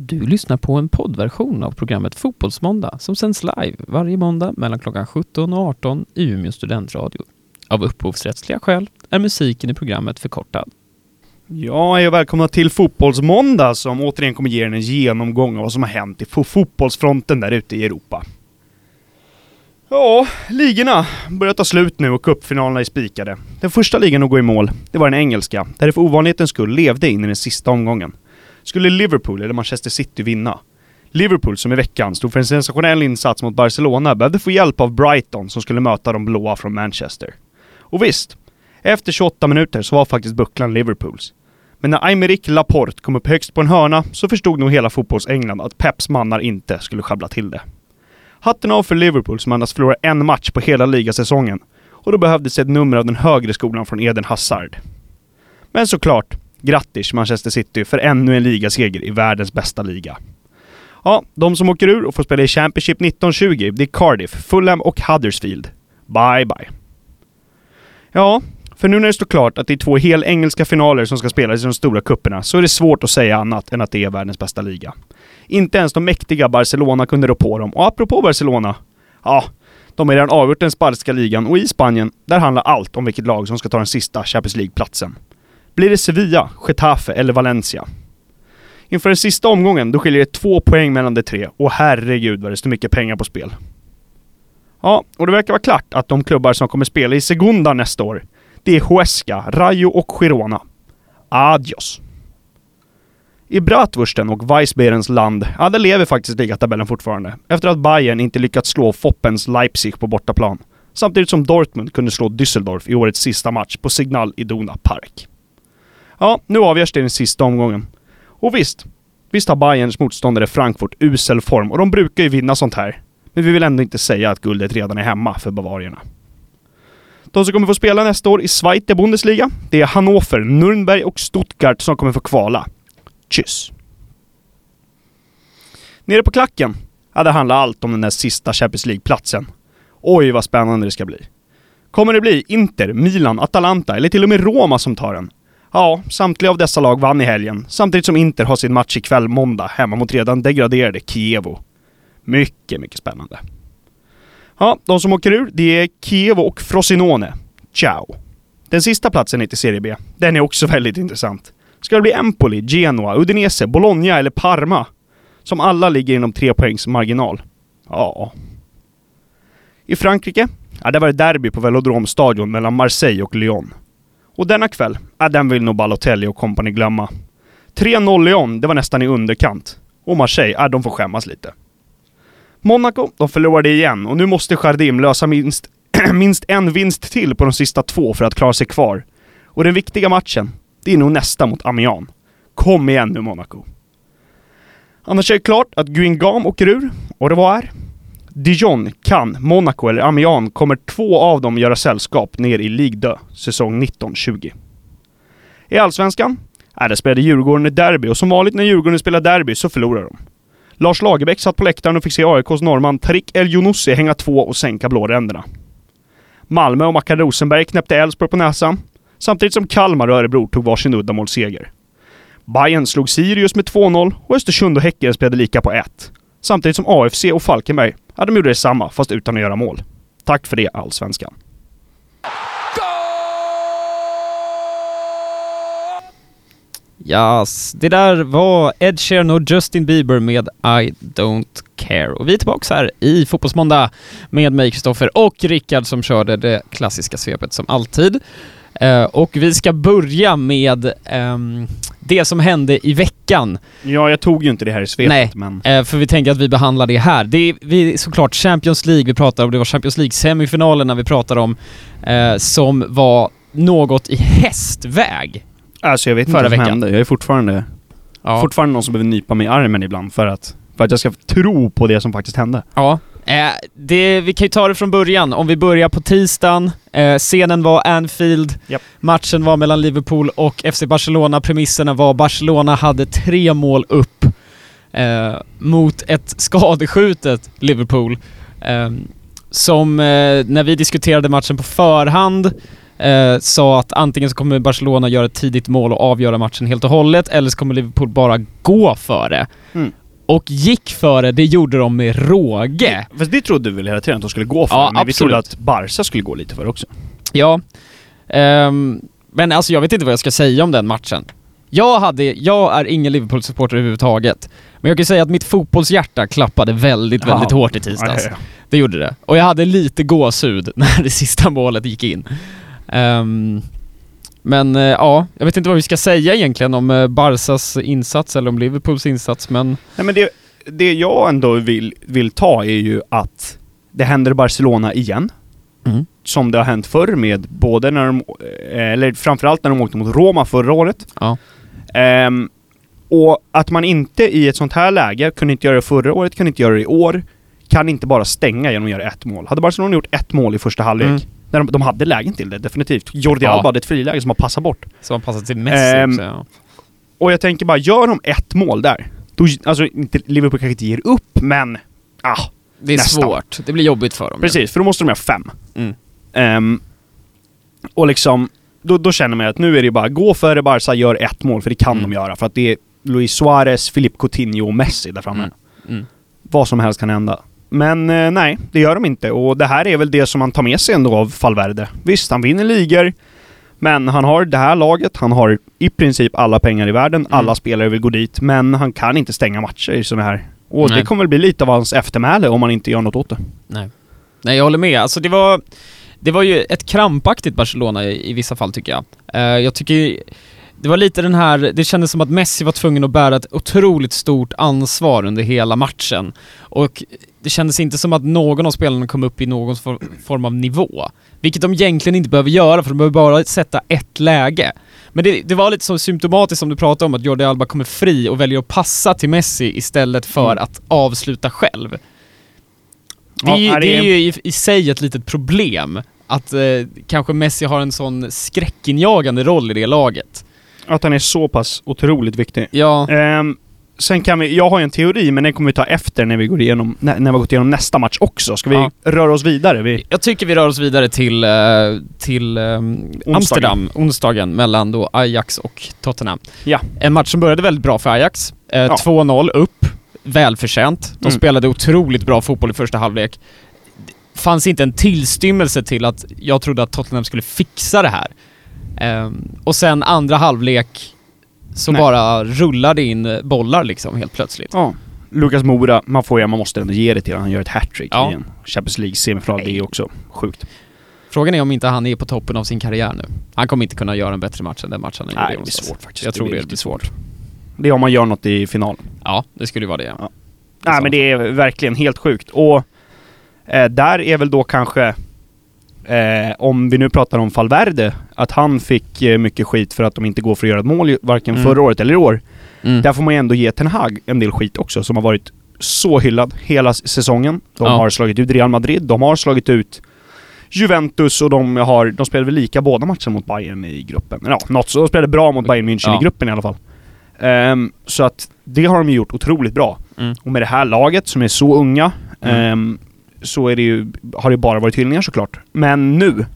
Du lyssnar på en poddversion av programmet Fotbollsmåndag som sänds live varje måndag mellan klockan 17 och 18 i Umeå studentradio. Av upphovsrättsliga skäl är musiken i programmet förkortad. Ja, hej och välkomna till Fotbollsmåndag som återigen kommer ge er en genomgång av vad som har hänt i fotbollsfronten där ute i Europa. Ja, ligorna börjar ta slut nu och cupfinalerna är spikade. Den första ligan att gå i mål, det var den engelska, där det för ovanlighetens skull levde in i den sista omgången. Skulle Liverpool eller Manchester City vinna? Liverpool, som i veckan stod för en sensationell insats mot Barcelona, behövde få hjälp av Brighton som skulle möta de blåa från Manchester. Och visst, efter 28 minuter så var faktiskt bucklan Liverpools. Men när Aymeric Laporte kom upp högst på en hörna så förstod nog hela fotbolls-England att Peps mannar inte skulle sjabbla till det. Hatten av för Liverpool som endast förlorar en match på hela ligasäsongen. Och då behövdes ett nummer av den högre skolan från Eden Hazard. Men såklart, grattis Manchester City för ännu en ligaseger i världens bästa liga. Ja, de som åker ur och får spela i Championship 1920, det är Cardiff, Fulham och Huddersfield. Bye bye. Ja, för nu när det står klart att det är två hel engelska finaler som ska spelas i de stora kupperna så är det svårt att säga annat än att det är världens bästa liga. Inte ens de mäktiga Barcelona kunde rå på dem. Och apropå Barcelona, ja, de har redan avgjort den spanska ligan och i Spanien, där handlar allt om vilket lag som ska ta den sista Champions League-platsen. Blir det Sevilla, Getafe eller Valencia? Inför den sista omgången, då skiljer det två poäng mellan de tre och herregud vad det står mycket pengar på spel. Ja, och det verkar vara klart att de klubbar som kommer spela i Segunda nästa år, det är Huesca, Rayo och Girona. Adios! I Bratwursten och Weissbeerens land, ja där lever faktiskt ligatabellen fortfarande. Efter att Bayern inte lyckats slå Foppens Leipzig på bortaplan. Samtidigt som Dortmund kunde slå Düsseldorf i årets sista match på Signal Iduna Park. Ja, nu avgörs det i den sista omgången. Och visst, visst har Bayerns motståndare Frankfurt usel form och de brukar ju vinna sånt här. Men vi vill ändå inte säga att guldet redan är hemma för bavarierna. De som kommer få spela nästa år i Zweite Bundesliga, det är Hannover, Nürnberg och Stuttgart som kommer få kvala. Tschüss! Nere på klacken, ja det handlar allt om den där sista Champions League-platsen. Oj vad spännande det ska bli. Kommer det bli Inter, Milan, Atalanta eller till och med Roma som tar den? Ja, samtliga av dessa lag vann i helgen, samtidigt som Inter har sin match ikväll måndag hemma mot redan degraderade Kievo. Mycket, mycket spännande. Ja, de som åker ur, det är Kiev och Frosinone. Ciao! Den sista platsen heter Serie B. Den är också väldigt intressant. Ska det bli Empoli, Genoa, Udinese, Bologna eller Parma? Som alla ligger inom tre poängs marginal. Ja. I Frankrike, ja, där var det derby på Velodromstadion mellan Marseille och Lyon. Och denna kväll, äh, den vill nog Balotelli och kompani glömma. 3-0 Lyon, det var nästan i underkant. Och Marseille, äh, de får skämmas lite. Monaco, de förlorade igen och nu måste Jardim lösa minst, minst en vinst till på de sista två för att klara sig kvar. Och den viktiga matchen, det är nog nästa mot Amiens. Kom igen nu Monaco. Annars är det klart att Guingam åker ur. Och det var är? Dijon, Cannes, Monaco eller Amiens kommer två av dem göra sällskap ner i Ligue 2, säsong 19-20. I Allsvenskan? Äh, där spelade Djurgården ett derby och som vanligt när Djurgården spelar derby så förlorar de. Lars Lagerbäck satt på läktaren och fick se AIKs norrman Tarik El Younousi hänga två och sänka blåränderna. Malmö och Mackan Rosenberg knäppte Elfsborg på näsan, samtidigt som Kalmar och Örebro tog varsin uddamålsseger. Bayern slog Sirius med 2-0 och Östersund och Häcken spelade lika på 1. Samtidigt som AFC och Falkenberg, ja de gjorde detsamma fast utan att göra mål. Tack för det Allsvenskan. Yes, det där var Ed Sheeran och Justin Bieber med I don't care. Och vi är tillbaka här i Fotbollsmåndag med mig Kristoffer och Rickard som körde det klassiska svepet som alltid. Uh, och vi ska börja med um, det som hände i veckan. Ja, jag tog ju inte det här i svepet, Nej, men... uh, för vi tänker att vi behandlar det här. Det är vi, såklart Champions League vi pratar om, det var Champions League-semifinalerna vi pratar om, uh, som var något i hästväg. Alltså jag vet inte vad som veckan. hände. Jag är fortfarande, Ja. fortfarande någon som behöver nypa mig i armen ibland för att, för att jag ska tro på det som faktiskt hände. Ja. Eh, det, vi kan ju ta det från början. Om vi börjar på tisdagen. Eh, scenen var Anfield. Japp. Matchen var mellan Liverpool och FC Barcelona. Premisserna var Barcelona hade tre mål upp eh, mot ett skadeskjutet Liverpool. Eh, som, eh, när vi diskuterade matchen på förhand, eh, sa att antingen så kommer Barcelona göra ett tidigt mål och avgöra matchen helt och hållet, eller så kommer Liverpool bara gå före. Mm. Och gick före, det gjorde de med råge. Fast det trodde vi väl hela tiden att de skulle gå för, Ja, men vi trodde absolut. att Barca skulle gå lite för också. Ja. Ehm, men alltså jag vet inte vad jag ska säga om den matchen. Jag hade, jag är ingen Liverpool-supporter överhuvudtaget. Men jag kan säga att mitt fotbollshjärta klappade väldigt, Ja. väldigt hårt i tisdags. Ja, ja, Det gjorde det. Och jag hade lite gåshud när det sista målet gick in. Ehm, men eh, ja, jag vet inte vad vi ska säga egentligen om uh, Barsas insats eller om Liverpools insats, men Nej men det, det jag ändå vill, vill ta är ju att det händer Barcelona igen. Mm. Som det har hänt förr med både när de, eh, eller framförallt när de åkte mot Roma förra året. ja. Ehm, och att man inte i ett sånt här läge, kunde inte göra det förra året, kunde inte göra det i år, kan inte bara stänga genom att göra ett mål. Hade Barcelona gjort ett mål i första halvlek, Mm. När de, de hade lägen till det, definitivt. Jordi Ja. Alba hade ett friläge som har passat bort. som har passat till Messi Ehm, också, ja. Och jag tänker bara, gör de ett mål där, då, alltså inte, Liverpool kanske inte ger upp, men... Ah, Det är nästan. svårt. Det blir jobbigt för dem. precis, för då måste de ha fem. Mm. Ehm, och liksom, då, då känner man att nu är det bara, gå före Barca, gör ett mål, för det kan Mm. de göra. För att det är Luis Suarez, Filip Coutinho och Messi där framme. Mm. Mm. Vad som helst kan hända. Men eh, nej, det gör de inte. Och det här är väl det som man tar med sig ändå av Valverde. Visst, han vinner ligor. Men han har det här laget, han har i princip alla pengar i världen, Mm. alla spelare vill gå dit, men han kan inte stänga matcher i sådana här. Och Nej. det kommer väl bli lite av hans eftermäle om man inte gör något åt det. Nej. Nej, jag håller med. Alltså det var, det var ju ett krampaktigt Barcelona i, i vissa fall tycker jag. Eh, jag tycker det var lite den här, det kändes som att Messi var tvungen att bära ett otroligt stort ansvar under hela matchen. Och det kändes inte som att någon av spelarna kom upp i någon for, form av nivå. Vilket de egentligen inte behöver göra, för de behöver bara sätta ett läge. Men det, det var lite så symptomatiskt som du pratade om, att Jordi Alba kommer fri och väljer att passa till Messi istället för Mm. att avsluta själv. Det är, ju, det är ju i, i sig ett litet problem att eh, kanske Messi har en sån skräckinjagande roll i det laget. Att han är så pass otroligt viktig. Ja, Ehm, sen kan vi, jag har ju en teori, men den kommer vi ta efter när vi går igenom, när, när vi har gått igenom nästa match också. Ska vi Ja. röra oss vidare? Vi, jag tycker vi rör oss vidare till, eh, till eh, Amsterdam, onsdagen, mellan då Ajax och Tottenham. Ja. En match som började väldigt bra för Ajax. Eh, Ja. 2-0 upp, välförtjänt. De Mm. spelade otroligt bra fotboll i första halvlek. Det fanns inte en tillstymmelse till att jag trodde att Tottenham skulle fixa det här. Ehm, och sen andra halvlek så Nej. bara rullar det in bollar liksom helt plötsligt. Ja. Lukas Mora, man får ju, man måste ändå ge det till honom. Han gör ett hattrick Ja. i en Champions League-semifinal. Det är också sjukt. Frågan är om inte han är på toppen av sin karriär nu. Han kommer inte kunna göra en bättre match än den matchen han Nej, det blir onsdags. svårt faktiskt. Jag tror det, blir svårt. Det är om man gör något i finalen. Ja, det skulle ju vara det. Ja. Ja. Nej men det är verkligen helt sjukt. Och eh, där är väl då kanske, eh, om vi nu pratar om Valverde, att han fick eh, mycket skit för att de inte går för att göra ett mål varken Mm. förra året eller i år. Mm. Där får man ju ändå ge Ten Hag en del skit också, som har varit så hyllad hela säsongen. De Ja. har slagit ut Real Madrid, de har slagit ut Juventus och de har, de spelade väl lika båda matcherna mot Bayern i gruppen. Ja, något så. De spelade bra mot Bayern München Ja. i gruppen i alla fall. Ehm, så att det har de gjort otroligt bra. Mm. Och med det här laget som är så unga, Mm. Så är det ju, har det bara varit hyllningar såklart. Men nu,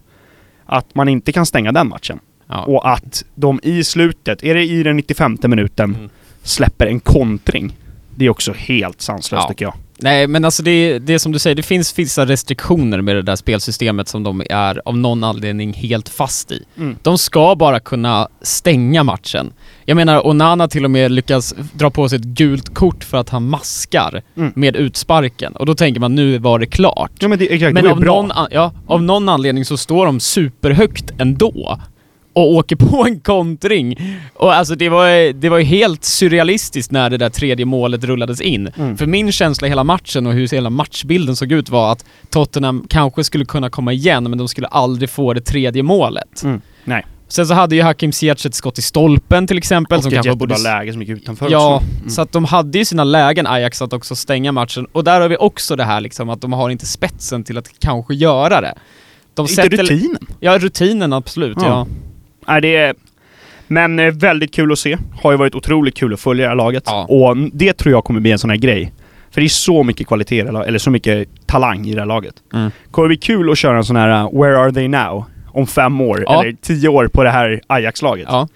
att man inte kan stänga den matchen. Ja. Och att de i slutet, är det i den 95 minuten, Mm. släpper en kontring. Det är också helt sanslöst Ja. tycker jag. Nej, men alltså det, det är som du säger, det finns vissa restriktioner med det där spelsystemet som de är av någon anledning helt fast i. Mm. De ska bara kunna stänga matchen. Jag menar, Onana till och med lyckas dra på sig ett gult kort för att han maskar Mm. med utsparken. Och då tänker man, nu var det klart. Ja men det, exakt, Men det av bra. någon, ja, av någon anledning så står de superhögt ändå. Och åker på en kontring. Och alltså det var, det var helt surrealistiskt när det där tredje målet rullades in. Mm. För min känsla hela matchen och hur hela matchbilden såg ut var att Tottenham kanske skulle kunna komma igen, men de skulle aldrig få det tredje målet. Mm. Nej. Sen så hade ju Hakim Ziyech ett skott i stolpen till exempel. Och som ett kanske jättebra borde... läge som gick utanför Ja, också. Mm. så att de hade ju sina lägen Ajax att också stänga matchen. Och där har vi också det här liksom att de har inte spetsen till att kanske göra det. De Inte rutinen. Ja, rutinen absolut, Ja. ja. Nej, det är... Men eh, väldigt kul att se. Har ju varit otroligt kul att följa det här laget. Ja. Och det tror jag kommer bli en sån här grej. För det är så mycket kvalitet, det eller så mycket talang i det här laget. Mm. kommer bli kul att köra en sån här uh, “Where are they now?” om fem år, Ja. eller tio år på det här Ajax-laget. Ja,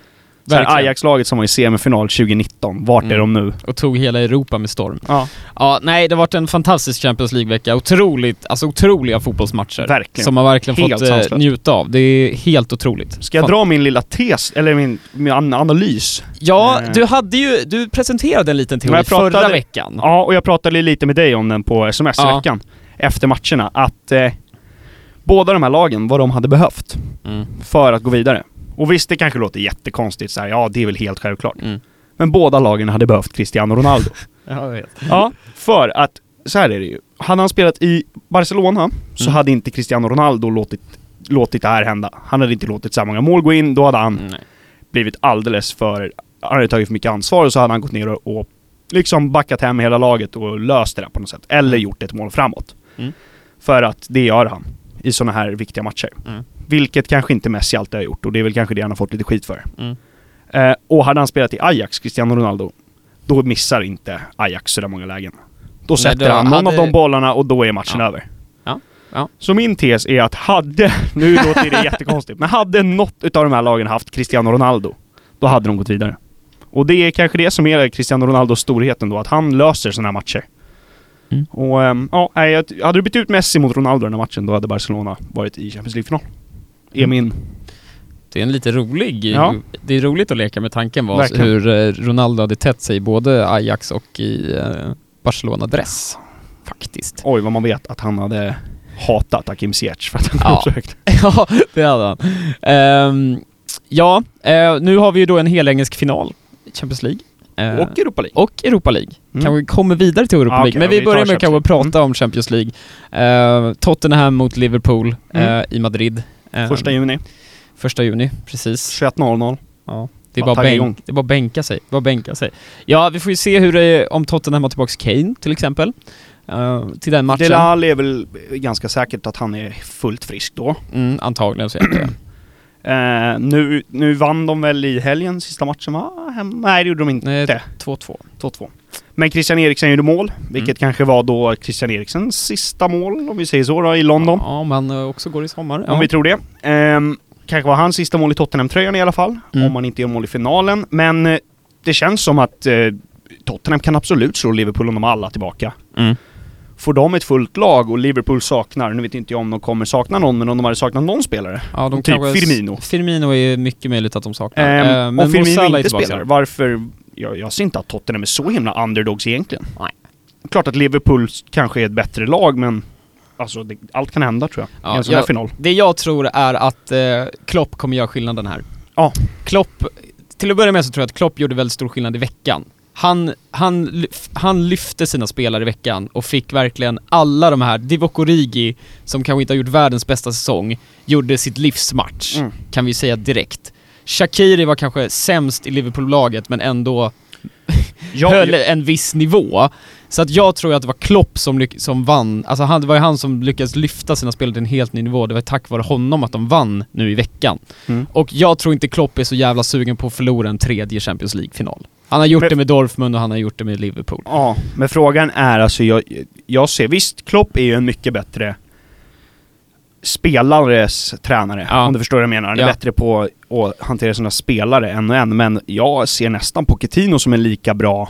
Här verkligen. Ajax-laget som var i semifinal 2019, vart är Mm. de nu? Och tog hela Europa med storm. Ja, Ja, nej, det har varit en fantastisk Champions League-vecka. Otroligt, alltså otroliga fotbollsmatcher. Verkligen. Som man verkligen Helt fått eh, sanslöst. njuta av. Det är helt otroligt. Ska jag Fan. dra min lilla tes, eller min, min an- analys? Ja, Eh. du hade ju, du presenterade en liten teori pratade- förra veckan. Ja, och jag pratade lite med dig om den på sms Ja. veckan. Efter matcherna. Att eh, båda de här lagen, vad de hade behövt Mm. för att gå vidare. Och visst, det kanske låter jättekonstigt så här, ja det är väl helt självklart. Mm. Men båda lagen hade behövt Cristiano Ronaldo. Jag vet. ja, för att, så här är det ju. Hade han spelat i Barcelona så Mm. hade inte Cristiano Ronaldo låtit, låtit det här hända. Han hade inte låtit så många mål gå in, då hade han Nej. blivit alldeles för... Han hade tagit för mycket ansvar och så hade han gått ner och, och liksom backat hem hela laget och löst det där på något sätt. Eller Mm. gjort ett mål framåt. Mm. För att det gör han i sådana här viktiga matcher. Mm. Vilket kanske inte Messi alltid har gjort och det är väl kanske det han har fått lite skit för. Mm. Eh, och hade han spelat i Ajax, Cristiano Ronaldo, då missar inte Ajax så där många lägen. Då Nej, sätter då han någon hade- av de bollarna och då är matchen Ja. över. Ja. Ja. Så min tes är att hade, nu låter det jättekonstigt, men hade något utav de här lagen haft Cristiano Ronaldo, då hade de gått vidare. Och det är kanske det som är Cristiano Ronaldos storhet ändå, att han löser sådana här matcher. Mm. Och ehm, ja, hade du bytt ut Messi mot Ronaldo den här matchen, då hade Barcelona varit i Champions League-final. Är Mm. min... Det är en lite rolig... Ja. Det är roligt att leka med tanken vad, Verkligen. hur eh, Ronaldo hade tätt sig i både Ajax och i eh, Barcelona-dress. Faktiskt. Oj, vad man vet att han hade hatat Hakim Ziyech för att han Ja. högt. ja, det hade han. Ehm, ja, eh, nu har vi ju då en helengelsk final i Champions League. Eh, Och Europa League. och Europa League. Mm. Kan vi komma vidare till Europa Ja, League? okej, Men vi vi börjar med kanske att prata om Champions League. Eh, Tottenham mot Liverpool Mm. i Madrid. Eh, Första juni, första juni, precis. 21.00. Ja. Det är, bara bänk, det är bara bänka sig. Bara bänka sig. Ja, vi får ju se hur det är om Tottenham har tillbaks Kane till exempel. Eh, till den matchen. Dele Alli är väl ganska säkert att han är fullt frisk då. Mm, antagligen så är det. Eh, nu, nu vann de väl i helgen, sista matchen va? Hem, nej det gjorde de inte. Nej, 2-2. 2-2. Men Christian Eriksen gjorde mål, vilket Mm. kanske var då Christian Eriksens sista mål, om vi säger så då, i London. Ja, om han eh, också går i sommar. Om Ja. vi tror det. Ehm, kanske var hans sista mål i Tottenham-tröjan i alla fall. Mm. Om han inte gör mål i finalen. Men eh, det känns som att eh, Tottenham kan absolut slå Liverpool om de alla tillbaka. Mm. Får de ett fullt lag och Liverpool saknar, nu vet inte jag om de kommer sakna någon, men om de hade saknat någon spelare. Ja, de Typ Firmino. Firmino är mycket möjligt att de saknar. Ehm, Eh, men om Firmino inte spelar, varför... Jag, jag ser inte att Tottenham är så himla underdogs egentligen. Nej. Klart att Liverpool kanske är ett bättre lag, men alltså det, allt kan hända tror jag. Ja, I en sån här jag- final. Det jag tror är att eh, Klopp kommer göra skillnaden här. Ja. Klopp, till att börja med så tror jag att Klopp gjorde väldigt stor skillnad i veckan. Han, han, han lyfte sina spelare i veckan och fick verkligen alla de här, Divock Origi, som kanske inte har gjort världens bästa säsong, gjorde sitt livsmatch, Mm. kan vi säga direkt. Shakiri var kanske sämst i Liverpool-laget men ändå Ja, höll en viss nivå. Så att jag tror att det var Klopp som, som vann, alltså han, det var ju han som lyckades lyfta sina spelare till en helt ny nivå. Det var tack vare honom att de vann nu i veckan. Mm. Och jag tror inte Klopp är så jävla sugen på att förlora en tredje Champions League-final. Han har gjort Men- det med Dortmund och han har gjort det med Liverpool. Ja, men frågan är alltså, jag, jag ser, visst Klopp är ju en mycket bättre spelares tränare, Ja. om du förstår vad jag menar. Han är Ja. bättre på att hantera sina spelare än och en, men jag ser nästan Pochettino som en lika bra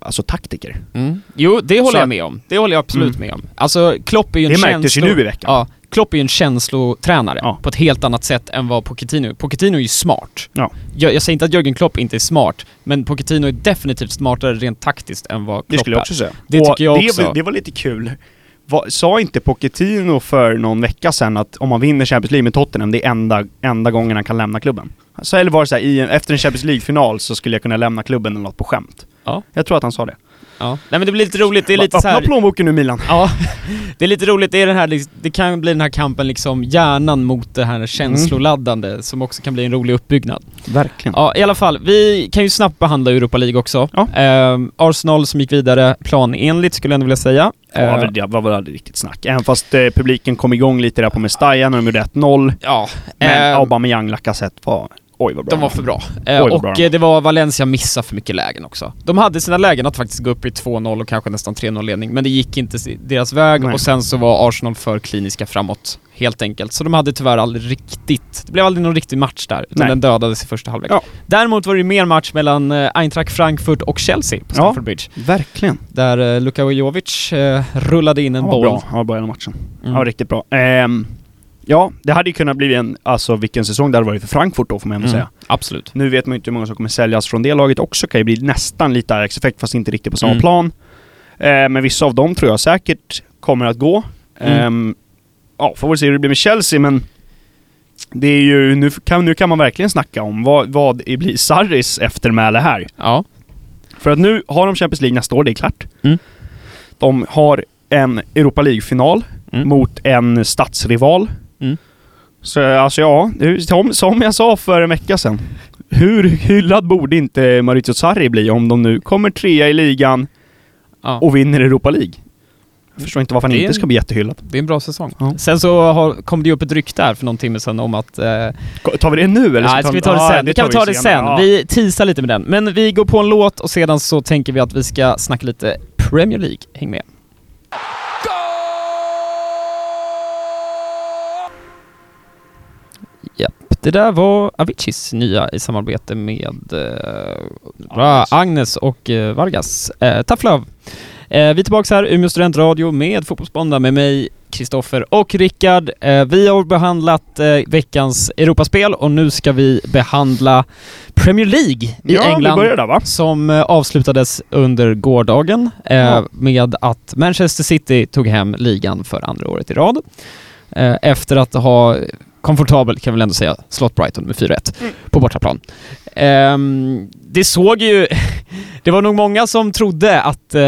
alltså taktiker. Mm. Jo, det håller Så- jag med om. Det håller jag absolut Mm. med om. Alltså, Klopp är ju en Det märktes ju nu i veckan. Ja, Klopp är ju en känslotränare Ja. på ett helt annat sätt än vad Pochettino är. Pochettino är ju smart. Ja. Jag, jag säger inte att Jürgen Klopp inte är smart, men Pochettino är definitivt smartare rent taktiskt än vad Klopp Det skulle jag är. också säga. Det Och tycker jag det, också. Det var lite kul. Va, sa inte Pochettino för någon vecka sedan att om man vinner Champions League med Tottenham, det är enda, enda gången han kan lämna klubben? Så, eller var det så här, i en, efter en Champions League-final så skulle jag kunna lämna klubben eller något på skämt? Ja. Jag tror att han sa det. Ja. Nej men det blir lite roligt, det är lite så Öppna här. plånboken nu Milan. Ja, det är lite roligt, det är den här, det kan bli den här kampen liksom hjärnan mot det här känsloladdande som också kan bli en rolig uppbyggnad. Verkligen. Ja, i alla fall, vi kan ju snabbt behandla Europa League också. Ja. Ehm, Arsenal som gick vidare planenligt skulle jag ändå vilja säga. Var, Ehm, det var väl aldrig riktigt snack. Även fast eh, publiken kom igång lite där på Mestalla när de gjorde 1-0. ja. Men ehm, Aubameyang Lacazette var Oj vad bra. De var för bra. Eh, vad och bra. eh, det var Valencia missa för mycket lägen också. De hade sina lägen att faktiskt gå upp i 2-0 och kanske nästan 3-0 ledning, men det gick inte deras väg Nej. och sen så var Arsenal för kliniska framåt, helt enkelt. Så de hade tyvärr aldrig riktigt, det blev aldrig någon riktig match där, utan Nej. den dödades i första halvlek. Ja. Däremot var det mer match mellan eh, Eintracht Frankfurt och Chelsea på Ja. Stamford Bridge. Verkligen. Där eh, Luka Jovic eh, rullade in en Han var boll. bra. Han var bra i den matchen. Mm. Han var riktigt bra. Ehm, ja, det hade ju kunnat bli en, alltså vilken säsong det hade varit för Frankfurt då får man ändå Mm. säga. Absolut. Nu vet man ju inte hur många som kommer säljas från det laget också. Kan ju bli nästan lite Ajax-effekt fast inte riktigt på samma Mm. plan. Eh, men vissa av dem tror jag säkert kommer att gå. Mm. Ehm, ja, får väl se hur det blir med Chelsea men det är ju, nu kan, nu kan man verkligen snacka om vad, vad blir Sarris eftermäle här. Ja. För att nu har de Champions League nästa år, det är klart. Mm. De har en Europa League-final Mm. mot en stadsrival. Mm. Så alltså ja, det- som, som jag sa för en vecka sedan. Hur hyllad borde inte Maurizio Sarri bli om de nu kommer trea i ligan ja. och vinner Europa League? Jag förstår inte varför han Det inte en- ska bli jättehyllad. Det är en bra säsong. Ja. Sen så har, kom det ju upp ett rykte här för någon timme sedan om att... Eh, Tar vi det nu eller? ja, ska vi ta det sen? vi kan ta det sen. Ja. Vi teasar lite med den. Men vi går på en låt och sedan så tänker vi att vi ska snacka lite Premier League. Häng med. Det där var Aviciis nya i samarbete med eh, Agnes. Och eh, Vargas. Eh, Tough Love. Eh, vi är tillbaka här, Umeå studentradio med Fotbollsmåndag med mig, Kristoffer och Rickard. Eh, vi har behandlat eh, veckans Europaspel och nu ska vi behandla Premier League i ja, England där som eh, avslutades under gårdagen Ja. med att Manchester City tog hem ligan för andra året i rad. Efter att ha komfortabelt, kan vi väl ändå säga, slått Brighton med 4-1 Mm. på bortaplan. Ehm, det såg ju... det var nog många som trodde att eh,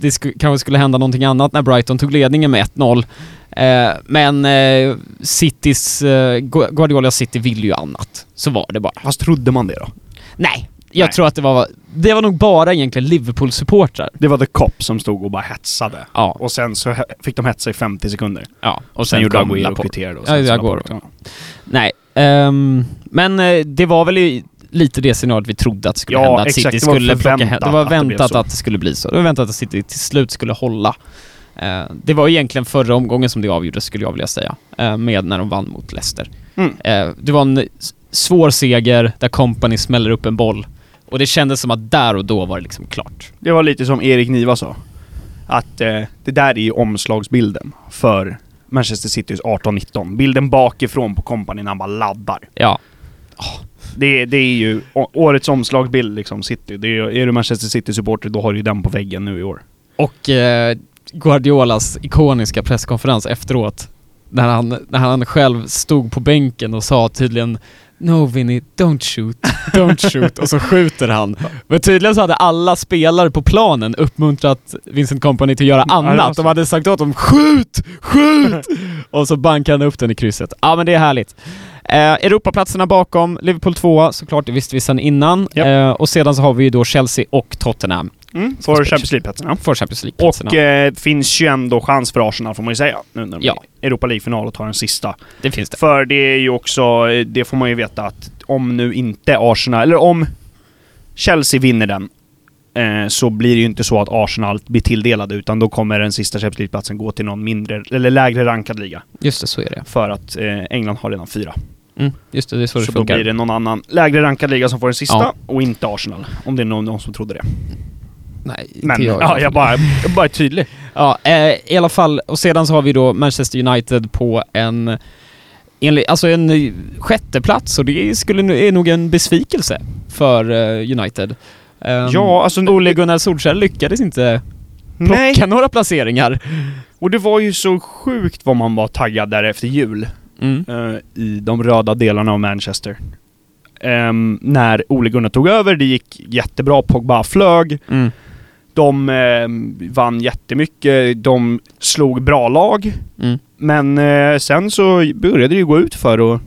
det sk- kanske skulle hända någonting annat när Brighton tog ledningen med 1-0. Eh, men eh, Citys, Gu- Guardiola City ville ju annat. Så var det bara. Fast trodde man det då? Nej, jag Nej. tror att det var... Det var nog bara egentligen Liverpool-supportrar. Det var The Cop som stod och bara hetsade. Ja, Och sen så fick de hetsa i 50 sekunder. ja. Och sen, gjorde kom Agüero och kvitterade. Och Ja, sen Agüero. Laporte. Nej, ehm, men eh, det var väl i lite det scenariot vi trodde att det skulle Ja, hända, att exakt. City Det var skulle plocka hem. Det var att det väntat att det skulle bli så. Det var väntat att City till slut skulle hålla. Eh, det var egentligen förra omgången som det avgjordes, skulle jag vilja säga, eh, med när de vann mot Leicester. Mm. Eh, det var en svår seger där Company smäller upp en boll. Och det kändes som att där och då var det liksom klart. Det var lite som Erik Niva sa. Att eh, det där är ju omslagsbilden för Manchester Citys 18-19. Bilden bakifrån på kompani när han bara laddar. Ja, Det, det är ju årets omslagsbild liksom, City. Det är, är du Manchester City-supporter då har du ju den på väggen nu i år. Och eh, Guardiolas ikoniska presskonferens efteråt, när han, när han själv stod på bänken och sa tydligen No Vinny, don't shoot, don't shoot, och så skjuter han. Men tydligen så hade alla spelare på planen uppmuntrat Vincent Company till att göra annat. De hade sagt åt dem skjut, skjut! och så bankade han upp den i krysset. Ja men det är härligt. Eh, Europaplatserna bakom, Liverpool 2 såklart, det visste vi sedan innan. Japp. Eh, och sedan så har vi ju då Chelsea och Tottenham Mm, för Champions League-platserna. för Champions League-platserna. Och eh, finns ju ändå chans för Arsenal får man ju säga. Nu när de Ja. Europa League-final och tar den sista. Det finns det. För det är ju också, eh, det får man ju veta att om nu inte Arsenal, eller om Chelsea vinner den, eh, så blir det ju inte så att Arsenal blir tilldelade, utan då kommer den sista Champions League-platsen gå till någon mindre, eller lägre rankad liga. Just det, så är det. För att eh, England har redan fyra. Mm, just det, det är så, Så, det då funkar. blir det någon annan lägre rankad liga som får den sista, Ja. och inte Arsenal. Om det är någon, någon som trodde det. Nej, inte Men jag. ja, jag bara, jag bara är tydlig. Ja, eh, i alla fall. Och sedan så har vi då Manchester United på en enligt, alltså en eh, sjätte plats och det skulle, är nog en besvikelse för eh, United. Um, Ja, alltså... Ole Gunnar Solskjaer lyckades inte plocka Nej! några placeringar. Och det var ju så sjukt vad man var taggad där efter jul. Mm. eh, i de röda delarna av Manchester. Ehm, när Ole Gunnar tog över, det gick jättebra, Pogba flög, Mm. De ehm, vann jättemycket, de slog bra lag. Mm. Men eh, sen så började det ju gå ut för och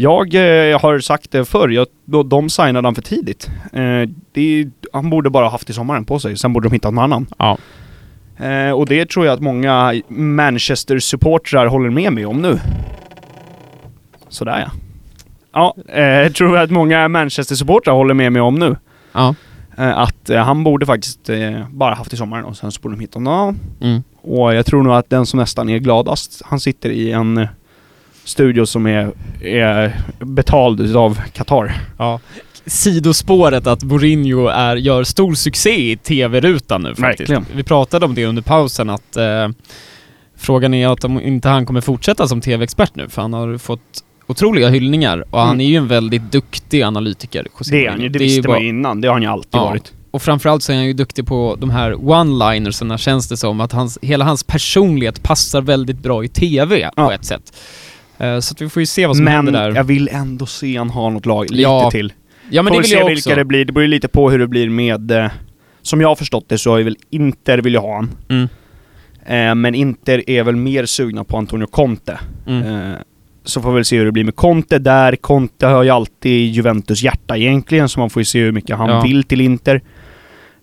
jag eh, har sagt det förr, jag, de signade han för tidigt. Eh, det, han borde bara haft i sommaren på sig, sen borde de hittat någon annan. Ja. Eh, och det tror jag att många Manchester-supportrar håller med mig om nu. Sådär ja. Ja, eh, jag tror att många Manchester-supportrar håller med mig om nu. Ja. Eh, att eh, han borde faktiskt eh, bara haft i sommaren och sen så borde de hitta honom. Mm. Och jag tror nog att den som nästan är gladast, han sitter i en studio som är, är betald av Qatar. Ja. Sidospåret att Mourinho är, gör stor succé i TV-rutan nu faktiskt. Verkligen. Vi pratade om det under pausen att eh, frågan är att om inte han kommer fortsätta som TV-expert nu för han har fått otroliga hyllningar och han Mm. är ju en väldigt duktig analytiker. José Det är han ju, det ju visste bara- man ju innan. Det har han ju alltid Ja. varit. Och framförallt så är han ju duktig på de här one-linersarna känns det som, att hans, hela hans personlighet passar väldigt bra i TV på Ja. ett sätt. Eh, så att vi får ju se vad som Men händer där. jag vill ändå se han ha något lag lite Ja, till. ja men Får det vi vill se jag också. vilka det blir. Det beror ju lite på hur det blir med... Eh, som jag har förstått det så är väl Inter vill ju ha han. Mm. Eh, men Inter är väl mer sugna på Antonio Conte. Mm. Eh, så får vi väl se hur det blir med Conte där. Conte har ju alltid Juventus hjärta egentligen, så man får ju se hur mycket han Ja. vill till Inter.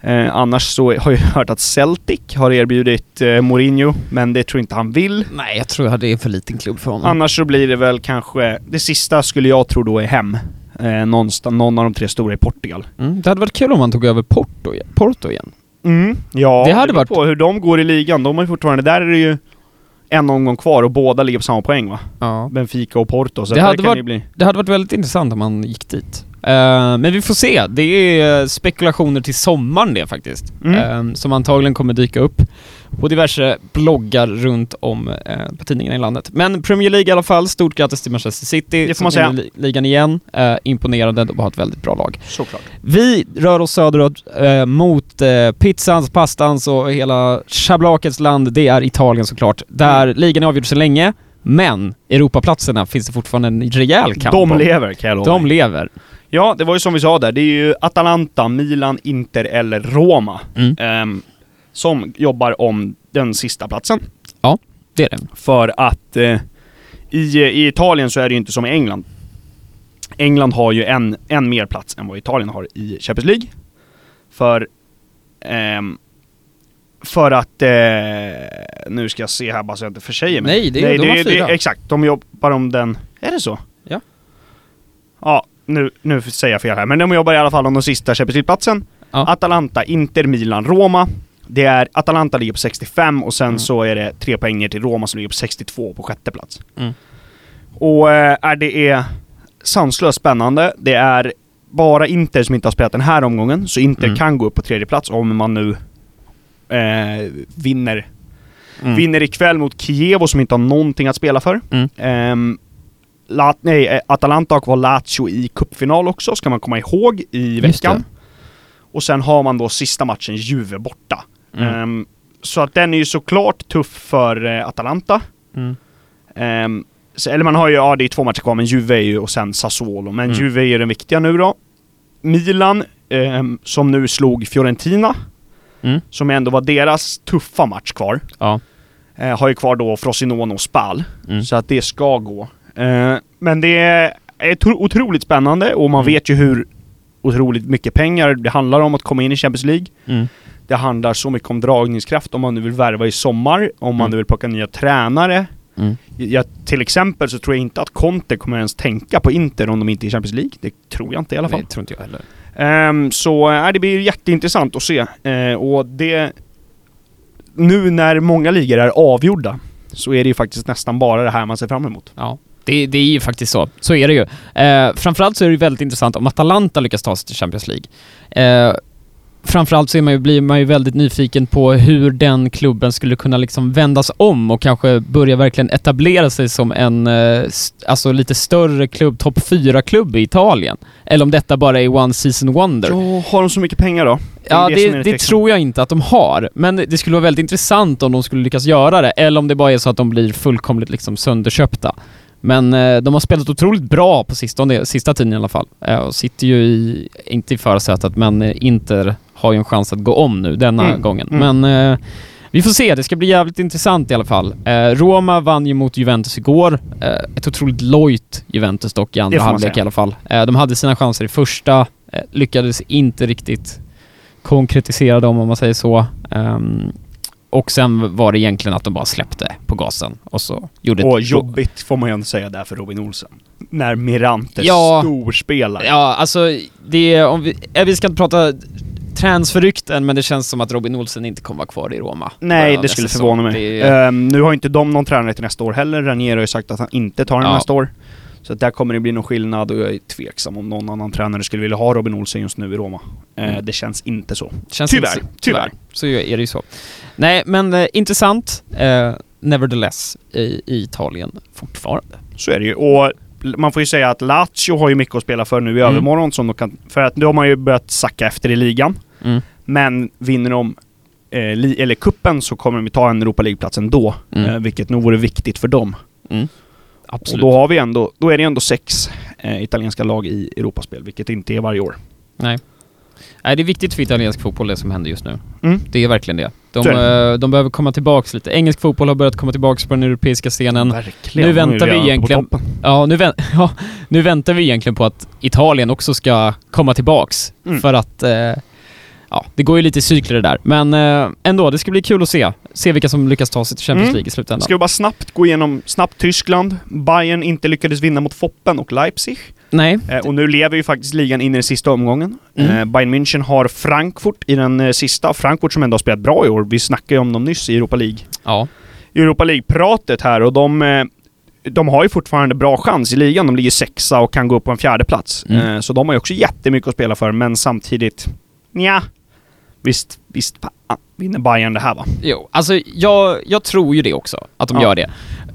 Eh, annars så har jag hört att Celtic har erbjudit eh, Mourinho, men det tror inte han vill. Nej, jag tror att det är för liten klubb för honom. Annars så blir det väl kanske, det sista skulle jag tro då är hem. Eh, någonstans, någon av de tre stora i Portugal. Mm, det hade varit kul om han tog över Porto, Porto igen. Mm, ja, Det hade beror varit- på hur de går i ligan. De ju fortfarande, där är det ju en omgång kvar och båda ligger på samma poäng va? Ja. Benfica och Porto. Så Det hade varit- bli... Det hade varit väldigt intressant om han gick dit. Eh, men vi får se. Det är spekulationer till sommaren det faktiskt. Mm. Eh, som antagligen kommer dyka upp på diverse bloggar runt om eh, på tidningarna i landet. Men Premier League i alla fall, stort grattis till Manchester City. Det får man säga. li- ligan igen. Eh, imponerande, de har ett väldigt bra lag. Såklart. Vi rör oss söderut eh, mot eh, pizzans, pastans och hela schablakets land. Det är Italien såklart. Där ligan är avgjord så länge. Men Europaplatserna finns det fortfarande en rejäl kamp De lever kan jag lova De lever. Ja, det var ju som vi sa där. Det är ju Atalanta, Milan, Inter eller Roma Mm. ehm, som jobbar om den sista platsen. Det är det. För att eh, i, i Italien så är det ju inte som i England. England har ju en, en mer plats än vad Italien har i Champions League. För ehm, för att, eh, nu ska jag se här bara så jag inte försäger mig. Nej, det är- de har fyra. exakt, de jobbar om den, är det så? Ja. Ja, nu, nu säger jag fel här, men de jobbar i alla fall om den sista Champions League-platsen. Ja. Atalanta, Inter, Milan, Roma. Det är, Atalanta ligger på 65 och sen Mm. så är det tre poäng ner till Roma som ligger på 62 på sjätte plats. Mm. Och eh, är det är sanslöst spännande. Det är bara Inter som inte har spelat den här omgången, så Inter Mm. kan gå upp på tredje plats om man nu eh, vinner. Mm. Vinner ikväll mot Kievo som inte har någonting att spela för. Mm. Ehm, Lat- nej, eh, Atalanta har kvar Lazio i cupfinal också, ska man komma ihåg, i veckan. Och sen har man då sista matchen Juve borta. Mm. Ehm, så att den är ju såklart tuff för eh, Atalanta. Mm. Ehm, så, eller man har ju, ja det är två matcher kvar, men Juve är ju och sen Sassuolo. Men Mm. Juve är ju den viktiga nu då. Milan, ehm, som nu slog Fiorentina, Mm. som ändå var deras tuffa match kvar. Ja. Eh, har ju kvar då Frosinone och Spal. Mm. Så att det ska gå. Eh, men det är tro- otroligt spännande och man Mm. vet ju hur otroligt mycket pengar det handlar om att komma in i Champions League. Det handlar så mycket om dragningskraft om man nu vill värva i sommar, om man Mm. nu vill plocka nya tränare. Mm. Jag, till exempel så tror jag inte att Conte kommer ens tänka på Inter om de inte är i Champions League. Det tror jag inte i alla fall. Det tror inte jag heller. Ehm, så äh, det blir jätteintressant att se. Eh, och det... Nu när många ligor är avgjorda så är det ju faktiskt nästan bara det här man ser fram emot. Ja. Det, det är ju faktiskt så. Så är det ju. Eh, framförallt så är det väldigt intressant om Atalanta lyckas ta sig till Champions League. Eh, framförallt så är man ju, blir man ju väldigt nyfiken på hur den klubben skulle kunna liksom vändas om och kanske börja verkligen etablera sig som en, eh, alltså lite större klubb, topp 4-klubb i Italien. Eller om detta bara är one season wonder. Ja, har de så mycket pengar då? Ja, det, som är det, tveksamt. tror jag inte att de har. Men det skulle vara väldigt intressant om de skulle lyckas göra det, eller om det bara är så att de blir fullkomligt liksom sönderköpta. Men eh, de har spelat otroligt bra på sistone, sista tiden i alla fall. Eh, och sitter ju i, inte i förarsätet, men Inter har ju en chans att gå om nu denna Mm, gången. mm. Men eh, vi får se, det ska bli jävligt intressant i alla fall. Eh, Roma vann ju mot Juventus igår. Eh, ett otroligt lojt Juventus dock i andra halvlek i alla fall. Eh, de hade sina chanser i första, eh, lyckades inte riktigt konkretisera dem om man säger så. Ehm, och sen var det egentligen att de bara släppte på gasen och så gjorde Och jobbigt får man ju ändå säga där för Robin Olsen. När Mirante Ja. storspelar. Ja, alltså det är, om vi, eh, vi ska inte prata transferrykten, men det känns som att Robin Olsen inte kommer vara kvar i Roma. Nej, det skulle förvåna mig. Det är, Ehm, nu har inte de någon tränare till nästa år heller. Ranier har ju sagt att han inte tar den Ja. nästa år. Så där kommer det bli någon skillnad och jag är tveksam om någon annan tränare skulle vilja ha Robin Olsen just nu i Roma. Eh, Mm. Det känns inte så. känns tyvärr, inte så- tyvärr. Så är det ju så. Nej, men eh, intressant. Eh, nevertheless i, i Italien fortfarande. Så är det ju. Och man får ju säga att Lazio har ju mycket att spela för nu i Mm. övermorgon. Som de kan, för att de har ju börjat sacka efter i ligan. Mm. Men vinner de eh, eller kuppen så kommer de ta en Europa League-plats ändå. Mm. Eh, vilket nog vore viktigt för dem. Mm. Och Absolut. då har vi ändå, då är det ändå sex eh, italienska lag i Europaspel, vilket inte är varje år. Nej. Nej, det är viktigt för italiensk fotboll det som händer just nu. Mm. Det är verkligen det. De, eh, de behöver komma tillbaks lite. Engelsk fotboll har börjat komma tillbaks på den europeiska scenen. Verkligen. Nu väntar vi egentligen-. Ja nu, vän ja, nu väntar vi egentligen på att Italien också ska komma tillbaks. Mm. För att, eh, ja, det går ju lite i cykler det där. Men eh, ändå, det ska bli kul att se. Se vilka som lyckas ta sig till Champions Mm. League i slutändan. Ska vi bara snabbt gå igenom snabbt Tyskland. Bayern inte lyckades vinna mot Foppen och Leipzig. Nej. Eh, och nu lever ju faktiskt ligan in i den sista omgången. Mm. Eh, Bayern München har Frankfurt i den eh, sista. Frankfurt som ändå har spelat bra i år. Vi snackade ju om dem nyss i Europa League. Ja. Europa League-pratet här och de, eh, de har ju fortfarande bra chans i ligan. De ligger sexa och kan gå upp på en fjärde plats. Mm. Eh, så de har ju också jättemycket att spela för, men samtidigt... Nja. Visst, visst vinner Bayern det här va? Jo, alltså jag, jag tror ju det också, att de Ja. gör det.